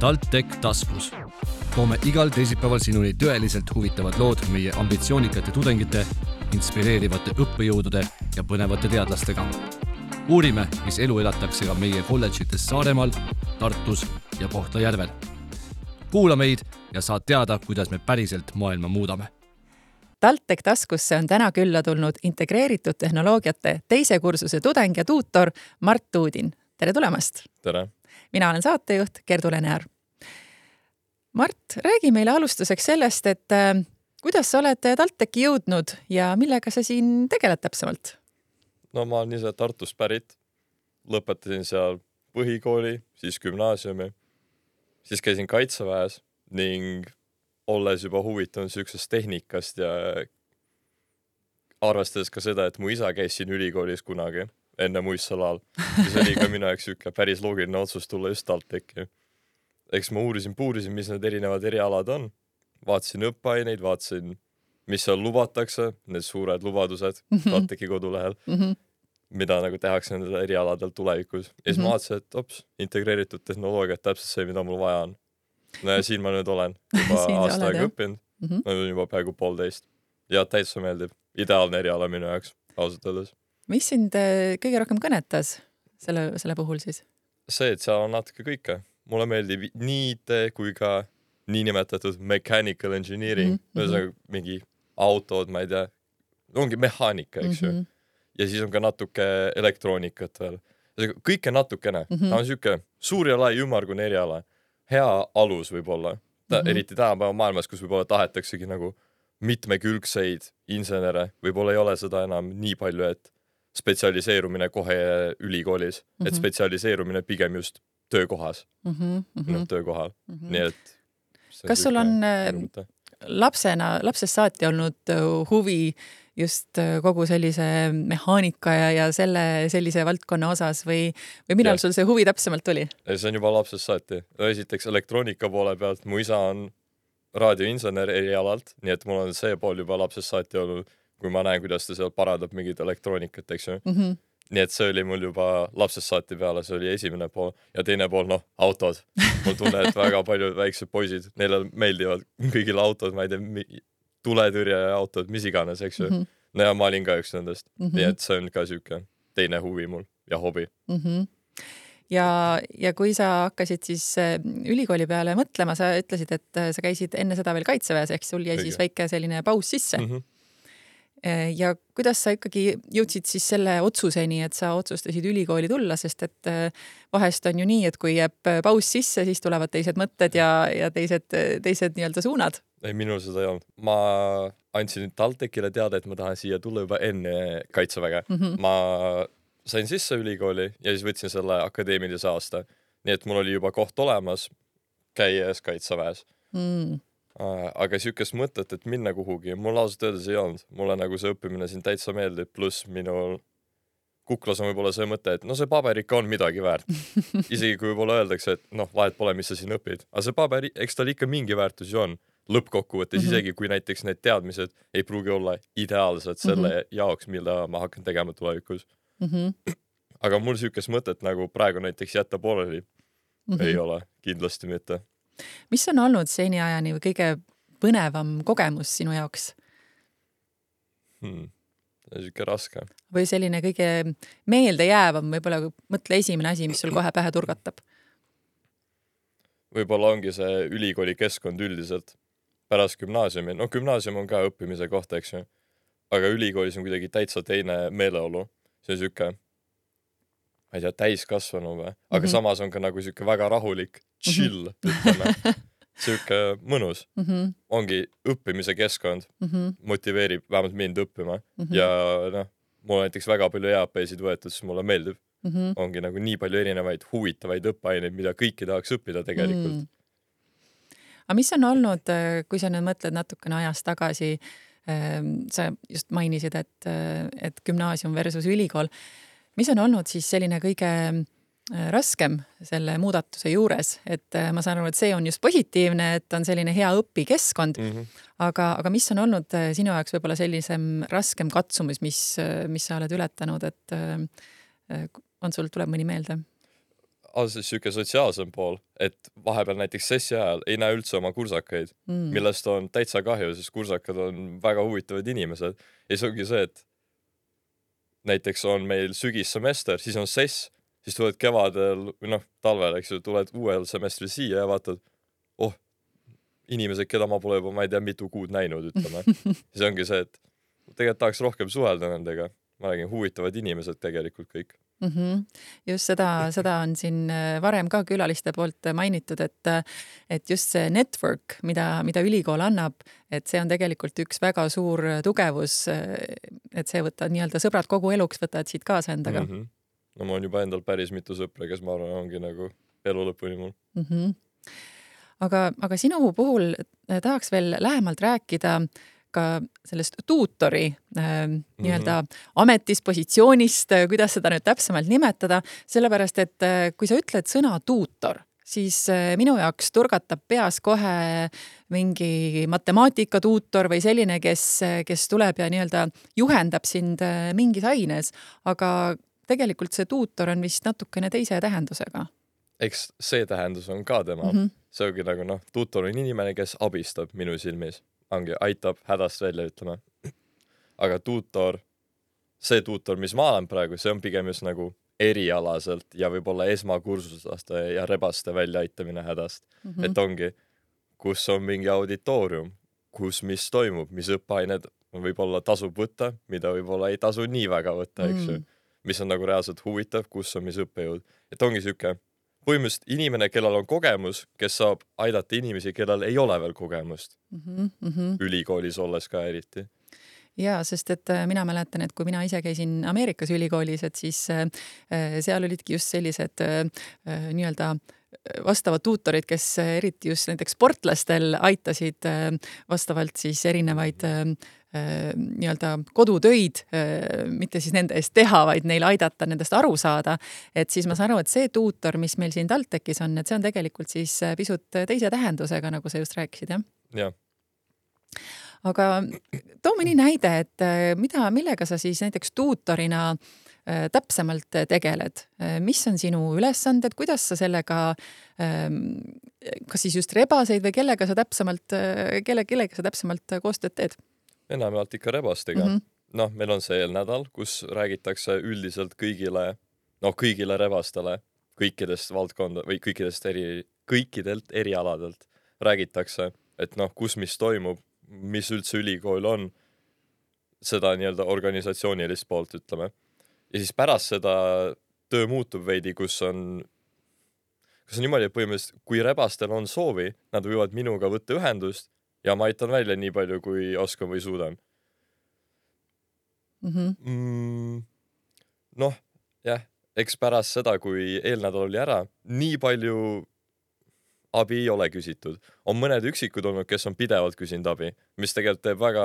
TalTech taskus. toome igal teisipäeval sinuni tõeliselt huvitavad lood meie ambitsioonikate tudengite, inspireerivate õppejõudude ja põnevate teadlastega. uurime, mis elu elatakse ka meie kolledžites Saaremaal, Tartus ja Kohtla-Järvel. kuula meid ja saad teada, kuidas me päriselt maailma muudame TalTech taskusse on täna külla tulnud integreeritud tehnoloogiate teise kursuse tudeng ja tuutor Mart Uudin. tere tulemast! tere! Mina olen saatejuht Gerdu Lenear. Mart, räägi meile alustuseks sellest, et äh, kuidas sa oled TalTechi jõudnud ja millega sa siin tegeled täpsemalt? no ma olen ise Tartust pärit, lõpetasin seal põhikooli, siis gümnaasiumi, siis käisin kaitseväes ning olles juba huvitunud siuksest tehnikast ja arvestades ka seda, et mu isa käis siin ülikoolis kunagi enne Muistsalal, siis oli ka minu jaoks siuke päris loogiline otsus tulla just TalTechi. eks ma uurisin, puurisin, mis need erinevad erialad on, vaatasin õppeaineid, vaatasin, mis seal lubatakse, need suured lubadused mm -hmm. TalTechi kodulehel mm, -hmm. mida nagu tehakse nendel erialadel tulevikus ja siis mm -hmm. ma vaatasin, et ops, integreeritud tehnoloogia, täpselt see, mida mul vaja on no ja siin ma nüüd olen juba aasta aega õppinud mm, -hmm. ma olen juba peaaegu poolteist ja täitsa meeldib, ideaalne eriala minu jaoks, ausalt öeldes. Mis sind äh, kõige rohkem kõnetas selle, selle puhul siis? see, et seal on natuke kõike, mulle meeldib nii IT kui ka niinimetatud mechanical engineering mm, -hmm. ühesõnaga mingi autod, ma ei tea, ongi mehaanika, eks ju mm. -hmm. ja siis on ka natuke elektroonikat veel, kõike natukene mm, -hmm. ta on siuke suur ja lai ümmargune eriala hea alus võib-olla ta, mm -hmm. eriti tänapäeva maailmas, kus võib-olla tahetaksegi nagu mitmekülgseid insenere, võib-olla ei ole seda enam nii palju, et spetsialiseerumine kohe ülikoolis mm, -hmm. et mhm. spetsialiseerumine pigem just töökohas mm, -hmm. noh töökohal mm, -hmm. nii et. kas sul on äh, lapsena, lapsest saati olnud äh, huvi just äh, kogu sellise mehaanika ja, ja selle, sellise valdkonna osas või, või millal ja. sul see huvi täpsemalt tuli? see on juba lapsest saati. esiteks elektroonika poole pealt, mu isa on raadioinsener erialalt, nii et mul on see pool juba lapsest saati olnud, kui ma näen, kuidas ta seal parandab mingit elektroonikat, eks ju mm. -hmm nii et see oli mul juba lapsest saati peale, see oli esimene pool ja teine pool, noh, autod. mul tunne, et väga paljud väiksed poisid, neile meeldivad kõigile autod, ma ei tea, tuletõrjeautod, mis iganes, eks ju mm. -hmm. no ja ma olin ka üks nendest mm, -hmm. nii et see on ka siuke teine huvi mul ja hobi mm. -hmm ja, ja kui sa hakkasid siis äh, ülikooli peale mõtlema, sa ütlesid, et äh, sa käisid enne seda veel kaitseväes, ehk sul jäi Õige. siis väike selline paus sisse mm. -hmm. Ja kuidas sa ikkagi jõudsid siis selle otsuseni, et sa otsustasid ülikooli tulla, sest et vahest on ju nii, et kui jääb paus sisse, siis tulevad teised mõtted ja, ja teised, teised nii-öelda suunad ei, minul seda ei olnud. ma andsin TalTechile teada, et ma tahan siia tulla juba enne kaitseväge mm. -hmm. ma sain sisse ülikooli ja siis võtsin selle akadeemilise aasta. nii et mul oli juba koht olemas, käies kaitseväes mm. Aga siukest mõtet, et minna kuhugi, mul ausalt öeldes ei olnud. mulle nagu see õppimine siin täitsa meeldib, pluss minul kuklas on võib-olla see mõte, et no see paber ikka on midagi väärt. isegi kui võib-olla öeldakse, et noh, vahet pole, mis sa siin õpid, aga see paber, eks tal ikka mingi väärtus ju on lõppkokkuvõttes mm, -hmm. isegi kui näiteks need teadmised ei pruugi olla ideaalsed selle mm -hmm. jaoks, mida ma hakkan tegema tulevikus mm. -hmm. aga mul siukest mõtet nagu praegu näiteks jätta pooleli mm -hmm. ei ole, kindlasti mitte. Mis on olnud seniajani kõige põnevam kogemus sinu jaoks hmm.? siuke raske. või selline kõige meeldejäävam, võib-olla mõtle esimene asi, mis sul kohe pähe turgatab võib-olla ongi see ülikooli keskkond üldiselt pärast gümnaasiumi, noh, gümnaasium on ka õppimise koht, eks ju. aga ülikoolis on kuidagi täitsa teine meeleolu, see on sihuke, ma ei tea, täiskasvanu või, aga mm -hmm. samas on ka nagu sihuke väga rahulik, chill -hmm. ütleme sihuke mõnus mm. -hmm. ongi õppimise keskkond mm, -hmm. motiveerib vähemalt mind õppima mm -hmm. ja noh, mul on näiteks väga palju EAP-sid võetud, siis mulle meeldib mm. -hmm. ongi nagu nii palju erinevaid huvitavaid õppeaineid, mida kõiki tahaks õppida tegelikult mm. -hmm aga mis on olnud, äh, kui sa nüüd mõtled natukene ajas tagasi, ähm, sa just mainisid, et, äh, et gümnaasium versus ülikool. mis on olnud siis selline kõige raskem selle muudatuse juures, et ma saan aru, et see on just positiivne, et on selline hea õpikeskkond mm. -hmm. aga, aga mis on olnud sinu jaoks võib-olla sellisem raskem katsumus, mis, mis sa oled ületanud, et on sul, tuleb mõni meelde? ausalt sihuke sotsiaalsem pool, et vahepeal näiteks sessi ajal ei näe üldse oma kursakaid mm., millest on täitsa kahju, sest kursakad on väga huvitavad inimesed. ja siis ongi see, et näiteks on meil sügissemester, siis on sess, siis tuled kevadel või noh, talvel, eks ju, tuled uuel semestril siia ja vaatad, oh, inimesed, keda ma pole juba, ma ei tea, mitu kuud näinud, ütleme. siis ongi see, et tegelikult tahaks rohkem suhelda nendega. ma räägin, huvitavad inimesed tegelikult kõik mm. -hmm. just seda, seda on siin äh, varem ka külaliste poolt mainitud, et, äh, et just see network, mida, mida ülikool annab, et see on tegelikult üks väga suur tugevus. Äh, et see võtad nii-öelda sõbrad kogu eluks võtad siit kaasa endaga mm. -hmm. No mul on juba endal päris mitu sõpra, kes ma arvan, ongi nagu elu lõpuni mul mm. -hmm aga, aga sinu puhul tahaks veel lähemalt rääkida ka sellest tuutori äh, nii-öelda mm -hmm. ametist, positsioonist, äh, kuidas seda nüüd täpsemalt nimetada, sellepärast et kui sa ütled sõna tuutor, siis minu jaoks turgatab peas kohe mingi matemaatikatuutor või selline, kes, kes tuleb ja nii-öelda juhendab sind mingis aines, aga tegelikult see tuutor on vist natukene teise tähendusega. eks see tähendus on ka tema mm, -hmm. see ongi nagu noh, tuutor on inimene, kes abistab minu silmis ongi, aitab hädast välja, ütleme. aga tuutor, see tuutor, mis ma olen praegu, see on pigem just nagu erialaselt ja võib-olla esmakursuslaste ja rebaste väljaaitamine hädast mm. -hmm. et ongi, kus on mingi auditoorium, kus, mis toimub, mis õppeained võib-olla tasub võtta, mida võib-olla ei tasu nii väga võtta, eks ju mm. Mis on nagu reaalselt huvitav, kus on mis õppejõud, et ongi sihuke põhimõtteliselt inimene, kellel on kogemus, kes saab aidata inimesi, kellel ei ole veel kogemust mm. -hmm. ülikoolis olles ka eriti ja sest, et äh, mina mäletan, et kui mina ise käisin Ameerikas ülikoolis, et siis äh, äh seal olidki just sellised äh, äh nii-öelda vastavad tuutorid, kes eriti just näiteks sportlastel aitasid vastavalt siis erinevaid Äh, nii-öelda kodutöid, äh, mitte siis nende eest teha, vaid neil aidata nendest aru saada. et siis ma saan aru, et see tuutor, mis meil siin TalTechis on, et see on tegelikult siis äh, pisut teise tähendusega, nagu sa just rääkisid, jah? jah aga too mõni näide, et mida, millega sa siis näiteks tuutorina täpsemalt tegeled, mis on sinu ülesanded, kuidas sa sellega, ähm, kas siis just rebaseid või kellega sa täpsemalt, kelle, kellega sa täpsemalt koostööd teed? enamjaolt ikka rebastega mm. -hmm. noh, meil on see eelnädal, kus räägitakse üldiselt kõigile, noh, kõigile rebastele kõikidest valdkonda või kõikidest eri, kõikidelt erialadelt räägitakse, et noh, kus mis toimub, mis üldse ülikool on, seda nii-öelda organisatsioonilist poolt, ütleme. Ja siis pärast seda töö muutub veidi, kus on, kus on niimoodi, et põhimõtteliselt kui rebastel on soovi, nad võivad minuga võtta ühendust ja ma aitan välja nii palju, kui oskan või suudan mm. -hmm. Mm, noh, jah, eks pärast seda, kui eelnädal oli ära, nii palju abi ei ole küsitud. on mõned üksikud olnud, kes on pidevalt küsinud abi, mis tegelikult teeb väga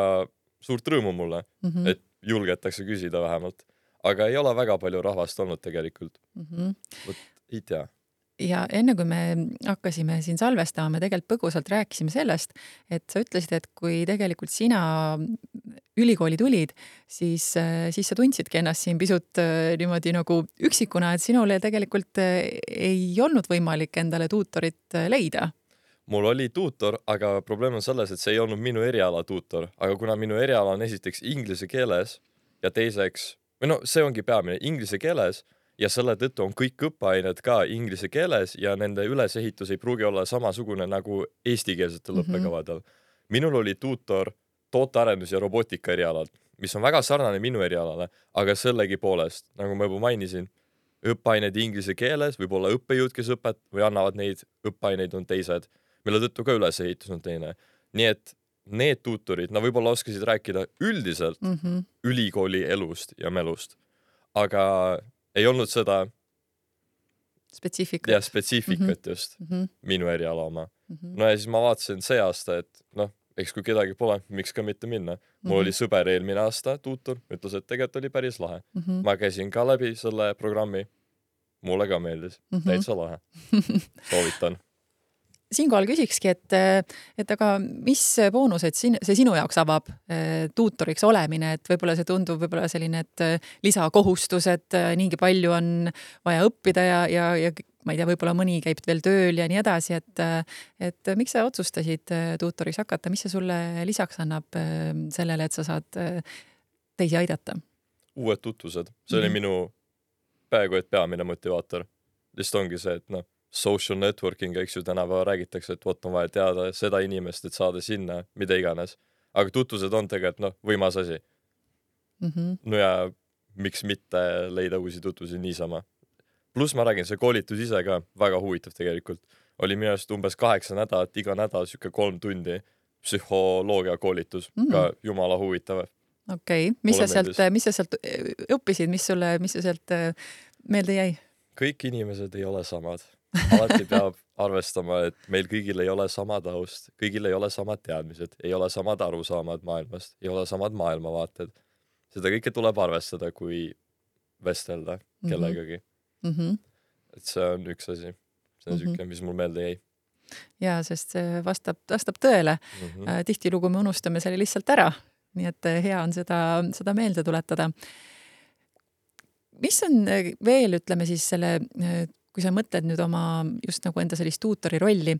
suurt rõõmu mulle mm, -hmm. et julgetakse küsida vähemalt. Aga ei ole väga palju rahvast olnud tegelikult mm. -hmm. vot ei tea ja enne kui me hakkasime siin salvestama, me tegelikult põgusalt rääkisime sellest, et sa ütlesid, et kui tegelikult sina ülikooli tulid, siis, siis sa tundsidki ennast siin pisut äh, niimoodi nagu üksikuna, et sinule tegelikult äh, ei olnud võimalik endale tuutorit äh, leida mul oli tuutor, aga probleem on selles, et see ei olnud minu eriala tuutor, aga kuna minu eriala on esiteks inglise keeles ja teiseks, või no see ongi peamine, inglise keeles ja selle tõttu on kõik õppeained ka inglise keeles ja nende ülesehitus ei pruugi olla samasugune nagu eestikeelsetel mm -hmm. õppekavadel. minul oli tuutor tootearendus ja robootika erialal, mis on väga sarnane minu erialale, aga sellegipoolest, nagu ma juba mainisin, õppeained inglise keeles, võib-olla õppejõud, kes õpet- või annavad neid õppeaineid, on teised, mille tõttu ka ülesehitus on teine. nii et need tuutorid, nad võib-olla oskasid rääkida üldiselt mm -hmm. ülikooli elust ja melust, aga ei olnud seda spetsiifikat. jah, spetsiifikat mm -hmm. just mm, -hmm. minu eriala oma mm. -hmm. no ja siis ma vaatasin see aasta, et noh, eks kui kedagi pole, miks ka mitte minna. mul mm -hmm. oli sõber eelmine aasta, tuutor, ütles, et tegelikult oli päris lahe mm. -hmm. ma käisin ka läbi selle programmi. mulle ka meeldis mm, -hmm. täitsa lahe soovitan siinkohal küsikski, et, et aga mis boonused siin, see sinu jaoks avab eh, tuutoriks olemine, et võib-olla see tundub võib-olla selline, et lisakohustus, et eh, niigi palju on vaja õppida ja, ja, ja ma ei tea, võib-olla mõni käib veel tööl ja nii edasi, et, et miks sa otsustasid tuutoriks hakata, mis see sulle lisaks annab sellele, et sa saad teisi aidata? uued tutvused, see oli mm -hmm. minu peaaegu et peamine motivaator. lihtsalt ongi see, et noh, social networking, eks ju, tänapäeval räägitakse, et vot on vaja teada seda inimest, et saada sinna, mida iganes. aga tutvused on tegelikult noh, võimas asi mm. -hmm. no ja miks mitte leida uusi tutvusi niisama pluss ma räägin, see koolitus ise ka väga huvitav tegelikult. oli minu arust umbes kaheksa nädalat, iga nädal sihuke kolm tundi psühholoogia koolitus mm, -hmm. ka jumala huvitav. okei okay., mis sa sealt, mis sa sealt õppisid, mis sulle, mis sa sealt äh, meelde jäi? kõik inimesed ei ole samad. Alati peab arvestama, et meil kõigil ei ole sama taust, kõigil ei ole samad teadmised, ei ole samad arusaamad maailmast, ei ole samad maailmavaated. seda kõike tuleb arvestada, kui vestelda mhm. kellegagi mm. -hmm mm. -hmm. et see on üks asi, see on mm -hmm. siuke, mis mul meelde jäi. ja sest see vastab, vastab tõele mm. -hmm. tihtilugu me unustame selle lihtsalt ära, nii et äh, hea on seda, seda meelde tuletada. mis on äh, veel, ütleme siis selle, kui sa mõtled nüüd oma just nagu enda sellist tuutori rolli,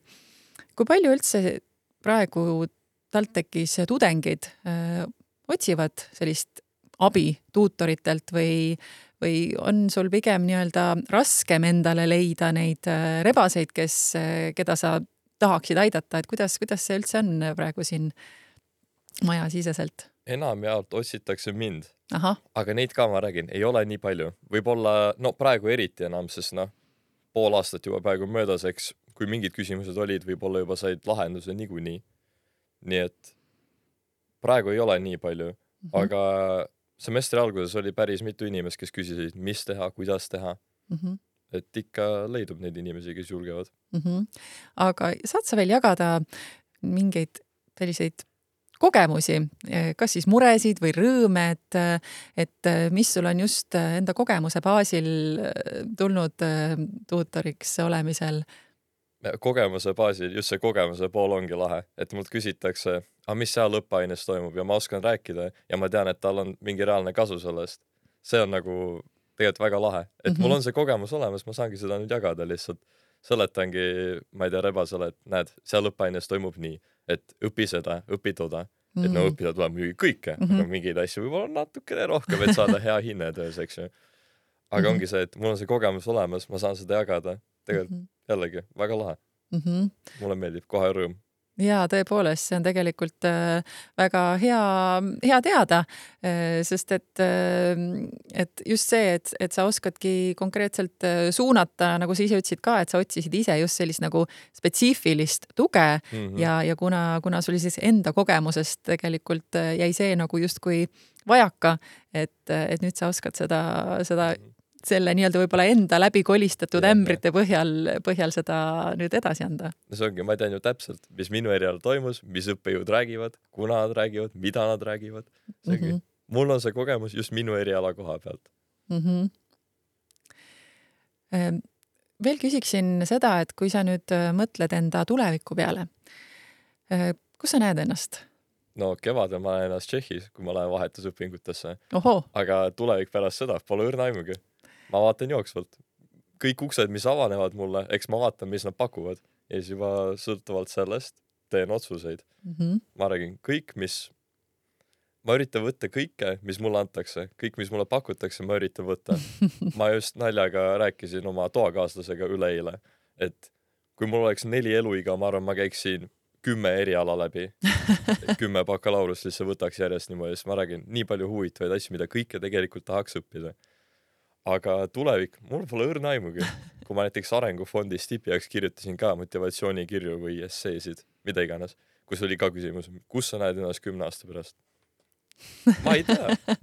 kui palju üldse praegu TalTechis tudengid öö, otsivad sellist abi tuutoritelt või, või on sul pigem nii-öelda raskem endale leida neid äh, rebaseid, kes, äh, keda sa tahaksid aidata, et kuidas, kuidas see üldse on praegu siin majasiseselt? enamjaolt otsitakse mind. aga neid ka ma räägin, ei ole nii palju, võib-olla no praegu eriti enam, sest noh, pool aastat juba praegu möödas, eks kui mingid küsimused olid, võib-olla juba said lahenduse niikuinii. nii et praegu ei ole nii palju mm, -hmm. aga semestri alguses oli päris mitu inimest, kes küsisid, mis teha, kuidas teha mm. -hmm. et ikka leidub neid inimesi, kes julgevad mm. -hmm. aga saad sa veel jagada mingeid selliseid kogemusi, kas siis muresid või rõõme, et, et mis sul on just enda kogemuse baasil tulnud tuutoriks olemisel kogemuse baasil, just see kogemuse pool ongi lahe, et mult küsitakse, aga mis seal õppeaines toimub ja ma oskan rääkida ja ma tean, et tal on mingi reaalne kasu sellest. see on nagu tegelikult väga lahe, et mm -hmm. mul mhm. on see kogemus olemas, ma saangi seda nüüd jagada lihtsalt. Seletangi, ma ei tea, rebasele, et näed, seal õppeaines toimub nii, et õpi seda, õpi toda mm. -hmm. et no mhm. õppida tuleb muidugi kõike mm, -hmm. aga mingeid asju võib-olla natukene rohkem, et saada hea hinne töös, eks ju. aga mm -hmm. ongi see, et mul on see kogemus olemas, ma saan seda jagada, tegelikult mm -hmm jällegi väga lahe mm. -hmm. mulle meeldib, kohe rõõm ja tõepoolest, see on tegelikult äh, väga hea, hea teada, äh, sest et, äh, et just see, et, et sa oskadki konkreetselt suunata, nagu sa ise ütlesid ka, et sa otsisid ise just sellist nagu spetsiifilist tuge mm -hmm. ja, ja kuna, kuna sul siis enda kogemusest tegelikult jäi see nagu justkui vajaka, et, et nüüd sa oskad seda, seda -hmm selle nii-öelda võib-olla enda läbi kolistatud ämbrite põhjal, põhjal seda nüüd edasi anda. no see ongi, ma tean ju täpselt, mis minu erialal toimus, mis õppejõud räägivad, kuna nad räägivad, mida nad räägivad. mm, -hmm. mul on see kogemus just minu eriala koha pealt mm. -hmm. veel küsiksin seda, et kui sa nüüd äh, mõtled enda tuleviku peale, äh, kus sa näed ennast? no kevadel ma näen ennast Tšehhis, kui ma lähen vahetusõpingutesse. aga tulevik pärast seda pole õrna aimugi ma vaatan jooksvalt. kõik uksed, mis avanevad mulle, eks ma vaatan, mis nad pakuvad ja siis juba sõltuvalt sellest teen otsuseid mm. -hmm. ma räägin, kõik, mis, ma üritan võtta kõike, mis mulle antakse, kõik, mis mulle pakutakse, ma üritan võtta ma just naljaga rääkisin oma toakaaslasega üleeile, et kui mul oleks neli eluiga, ma arvan, ma käiksin kümme eriala läbi kümme bakalaureust lihtsalt võtaks järjest niimoodi, sest ma räägin nii palju huvitavaid asju, mida kõike tegelikult tahaks õppida aga tulevik, mul pole õrna aimugi. kui ma näiteks Arengufondis tipi jaoks kirjutasin ka motivatsioonikirju või esseesid, mida iganes, kus oli ka küsimus, kus sa näed ennast kümne aasta pärast? ma ei tea.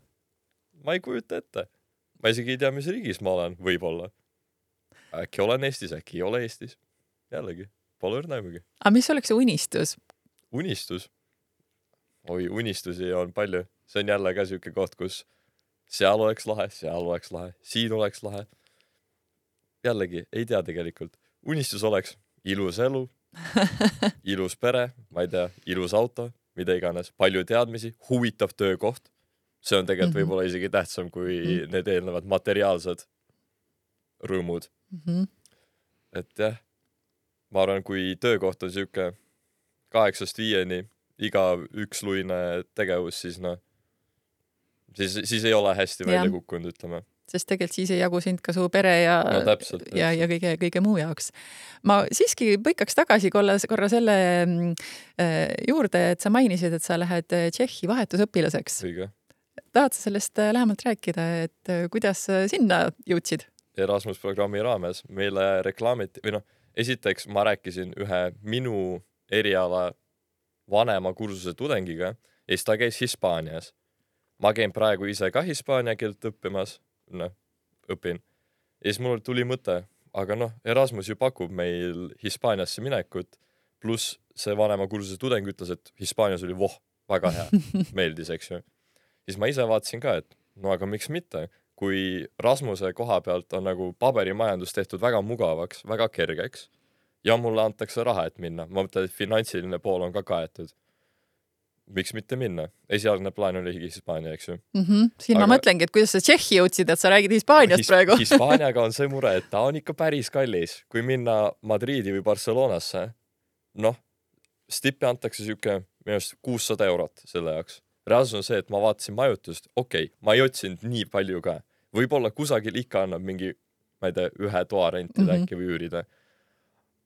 ma ei kujuta ette. ma isegi ei tea, mis riigis ma olen, võib-olla. äkki olen Eestis, äkki ei ole Eestis. jällegi, pole õrna aimugi. aga mis oleks unistus? unistus? oi, unistusi on palju. see on jälle ka siuke koht, kus seal oleks lahe, seal oleks lahe, siin oleks lahe. jällegi ei tea tegelikult, unistus oleks ilus elu ilus pere, ma ei tea, ilus auto, mida iganes, palju teadmisi, huvitav töökoht. see on tegelikult mm -hmm. võib-olla isegi tähtsam kui mm -hmm. need eelnevad materiaalsed rõõmud mm. -hmm. et jah, ma arvan, kui töökoht on sihuke kaheksast viieni iga üksluine tegevus, siis noh, siis, siis ei ole hästi välja Jah. kukkunud, ütleme. sest tegelikult siis ei jagu sind ka su pere ja no täpselt, ja, ja täpselt. kõige, kõige muu jaoks. ma siiski põikaks tagasi korra, korra selle mm, äh, juurde, et sa mainisid, et sa lähed äh, Tšehhi vahetusõpilaseks. tahad sa sellest äh, lähemalt rääkida, et äh, kuidas sinna jõudsid? Erasmus programmi raames meile reklaamiti või noh, esiteks ma rääkisin ühe minu eriala vanema kursuse tudengiga ja siis ta käis Hispaanias. Ma käin praegu ise ka hispaania keelt õppimas, noh, õpin. ja siis mul tuli mõte, aga noh, Erasmus ju pakub meil Hispaaniasse minekut, pluss see vanema kursuse tudeng ütles, et Hispaanias oli voh, väga hea, meeldis, eks ju. siis ma ise vaatasin ka, et no aga miks mitte kui Rasmuse koha pealt on nagu paberimajandus tehtud väga mugavaks, väga kergeks ja mulle antakse raha, et minna, ma mõtlen, et finantsiline pool on ka kaetud. Miks mitte minna, esialgne plaan oli Hispaania, eks ju. mm. -hmm. siin Aga... Ma mõtlengi, et kuidas sa Tšehhi jõudsid, et sa räägid Hispaaniast praegu. Hispaaniaga on see mure, et ta on ikka päris kallis, kui minna Madriidi või Barcelonasse, noh, stippe antakse sihuke minu arust kuussada eurot selle jaoks. reaalsus on see, et ma vaatasin majutust, okei okay,, ma ei otsinud nii palju ka, võib-olla kusagil ikka annab mingi, ma ei tea, ühe toa rentida mm. -hmm. äkki või üürida.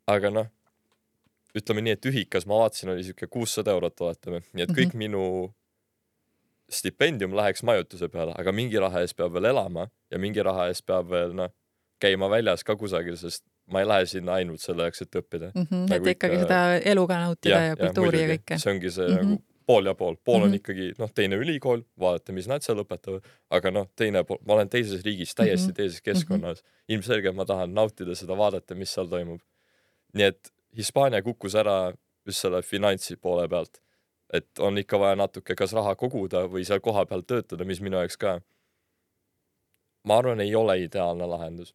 aga noh, ütleme nii, et ühikas ma vaatasin, oli sihuke kuussada eurot oletame, nii et kõik mm -hmm. minu stipendium läheks majutuse peale, aga mingi raha eest peab veel elama ja mingi raha eest peab veel noh, käima väljas ka kusagil, sest ma ei lähe sinna ainult selle jaoks, et õppida. mm. -hmm. Nagu et ikkagi ikka- seda elu ka nautida ja, ja kultuuri ja muidugi. kõike. see ongi see mm. -hmm. nagu pool ja pool, pool mm -hmm. on Mhm. ikkagi noh, teine ülikool, vaadata, mis nad seal õpetavad, aga noh, teine pool, ma olen teises riigis, täiesti mm. -hmm. teises keskkonnas mm, -hmm. ilmselgelt ma tahan nautida seda, vaadata, mis seal toimub. nii et Hispaania kukkus ära just selle finantsi poole pealt, et on ikka vaja natuke kas raha koguda või seal kohapeal töötada, mis minu jaoks ka, ma arvan, ei ole ideaalne lahendus.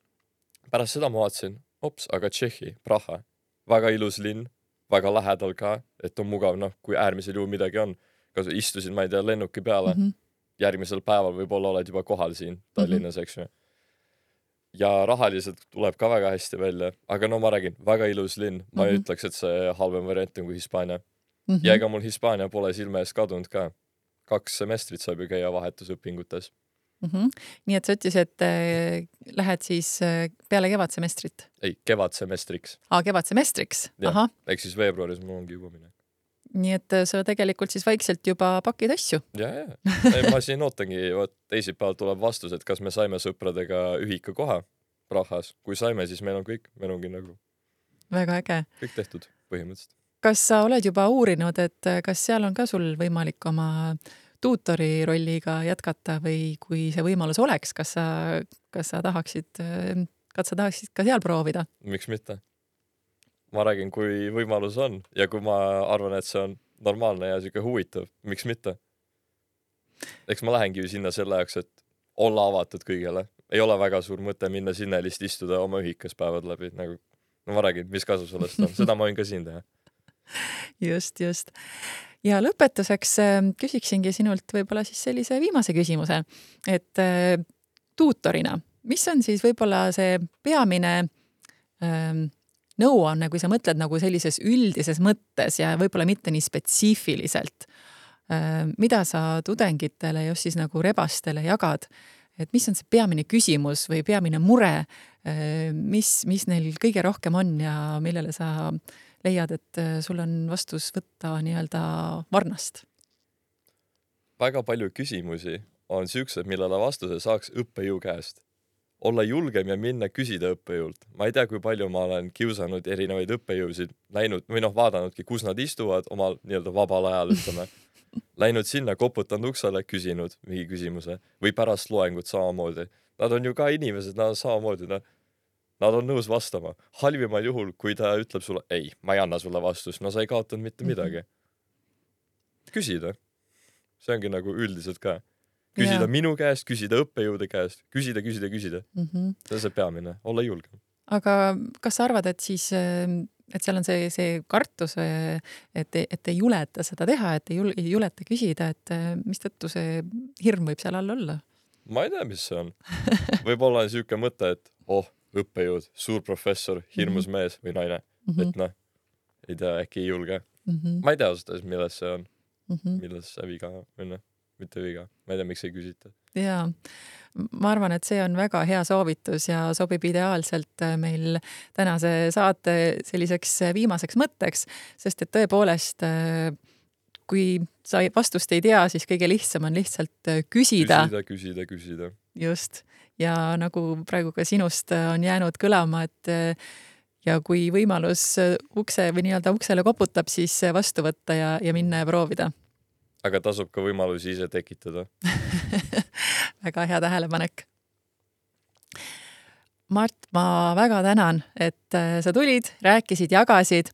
pärast seda ma vaatasin, hops, aga Tšehhi, Praha, väga ilus linn, väga lähedal ka, et on mugav, noh, kui äärmisel juhul midagi on, kas istusin, ma ei tea, lennuki peale mm. -hmm. järgmisel päeval võib-olla oled juba kohal siin Tallinnas mm, -hmm. eks ju. Ja rahaliselt tuleb ka väga hästi välja, aga no ma räägin, väga ilus linn, ma mm -hmm. ei Mhm. ütleks, et see halvem variant on kui Hispaania mm. Mm -hmm. ja ega mul Hispaania pole silme eest kadunud ka. kaks semestrit saab ju käia vahetusõpingutes. mm. -hmm. nii et sa ütlesid, et äh, lähed siis äh, peale kevadsemestrit, ei, kevadsemestriks, aa kevadsemestriks, ahah, ehk siis veebruaris mul ongi juba minek. Nii et äh, sa tegelikult siis vaikselt juba pakid asju. ja, ja, ma siin ootangi, vot teisipäeval tuleb vastus, et kas me saime sõpradega ühikakoha Prahas, kui saime, siis meil on kõik, meil ongi nagu väga äge. kõik tehtud põhimõtteliselt. kas sa oled juba uurinud, et äh, kas seal on ka sul võimalik oma tuutori rolliga jätkata või kui see võimalus oleks, kas sa, kas sa tahaksid, kas sa tahaksid ka seal proovida? miks mitte? Ma räägin, kui võimalus on ja kui ma arvan, et see on normaalne ja siuke huvitav, miks mitte? eks ma lähengi ju sinna selle jaoks, et olla avatud kõigele, ei ole väga suur mõte minna sinna ja lihtsalt istuda oma ühikas päevad läbi nagu, no ma räägin, mis kasu sellest on, seda ma võin ka siin teha. just, just. ja lõpetuseks äh, küsiksingi sinult võib-olla siis sellise viimase küsimuse, et äh, tuutorina, mis on siis võib-olla see peamine ähm, nõuanne, kui sa mõtled nagu sellises üldises mõttes ja võib-olla mitte nii spetsiifiliselt, mida sa tudengitele just siis nagu rebastele jagad, et mis on see peamine küsimus või peamine mure, mis, mis neil kõige rohkem on ja millele sa leiad, et äh, sul on vastus võtta nii-öelda varnast? väga palju küsimusi on siuksed, millele vastuse saaks õppejõu käest. Olla julgem ja minna küsida õppejõult. ma ei tea, kui palju ma olen kiusanud erinevaid õppejõusid, läinud või noh, vaadanudki, kus nad istuvad omal nii-öelda vabal ajal, ütleme. Läinud sinna, koputanud uksele, küsinud mingi küsimuse või pärast loengut samamoodi. Nad on ju ka inimesed, nad on samamoodi, noh, nad on nõus vastama. halvimal juhul, kui ta ütleb sulle ei, ma ei anna sulle vastust, no sa ei kaotanud mitte midagi. küsida, see ongi nagu üldiselt ka. Küsida ja. minu käest, küsida õppejõude käest, küsida, küsida, küsida, Mm -hmm. see on see peamine, olla julgem. aga kas sa arvad, et siis, et seal on see, see kartus, et, et ei juleta seda teha, et ei jul-, ei juleta küsida, et äh, mistõttu see hirm võib seal all olla? ma ei tea, mis see on. võib-olla on siuke mõte, et oh, õppejõud, suur professor, hirmus mm -hmm. mees või naine mm, -hmm. et noh, ei tea, äkki ei julge. mm -hmm. ma ei tea ausalt öeldes, milles see on, Mm -hmm. milles see viga on või noh, mitte viga, ma ei tea, miks ei küsita. jaa, ma arvan, et see on väga hea soovitus ja sobib ideaalselt äh, meil tänase saate selliseks äh, viimaseks mõtteks, sest et tõepoolest, kui sa vastust ei tea, siis kõige lihtsam on lihtsalt äh, küsida, küsida, küsida, küsida. just, ja nagu praegu ka sinust äh, on jäänud kõlama, et äh, ja kui võimalus äh, ukse või nii-öelda uksele koputab, siis äh, vastu võtta ja, ja minna ja proovida. Aga tasub ka võimalusi ise tekitada. väga hea tähelepanek. Mart, ma väga tänan, et äh, sa tulid, rääkisid, jagasid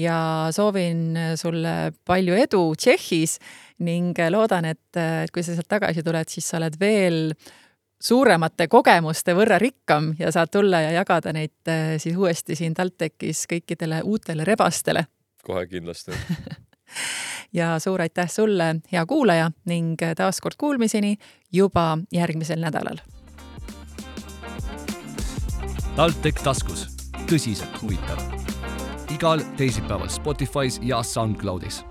ja soovin sulle palju edu Tšehhis ning loodan, et, kui sa sealt tagasi tuled, siis sa oled veel suuremate kogemuste võrra rikkam ja saad tulla ja jagada neid äh, siis uuesti siin TalTechis kõikidele uutele rebastele. kohe kindlasti. ja suur aitäh sulle, hea kuulaja ning taaskord kuulmiseni juba järgmisel nädalal. TalTech taskus, tõsiselt huvitav. igal teisipäeval Spotify's ja SoundCloudis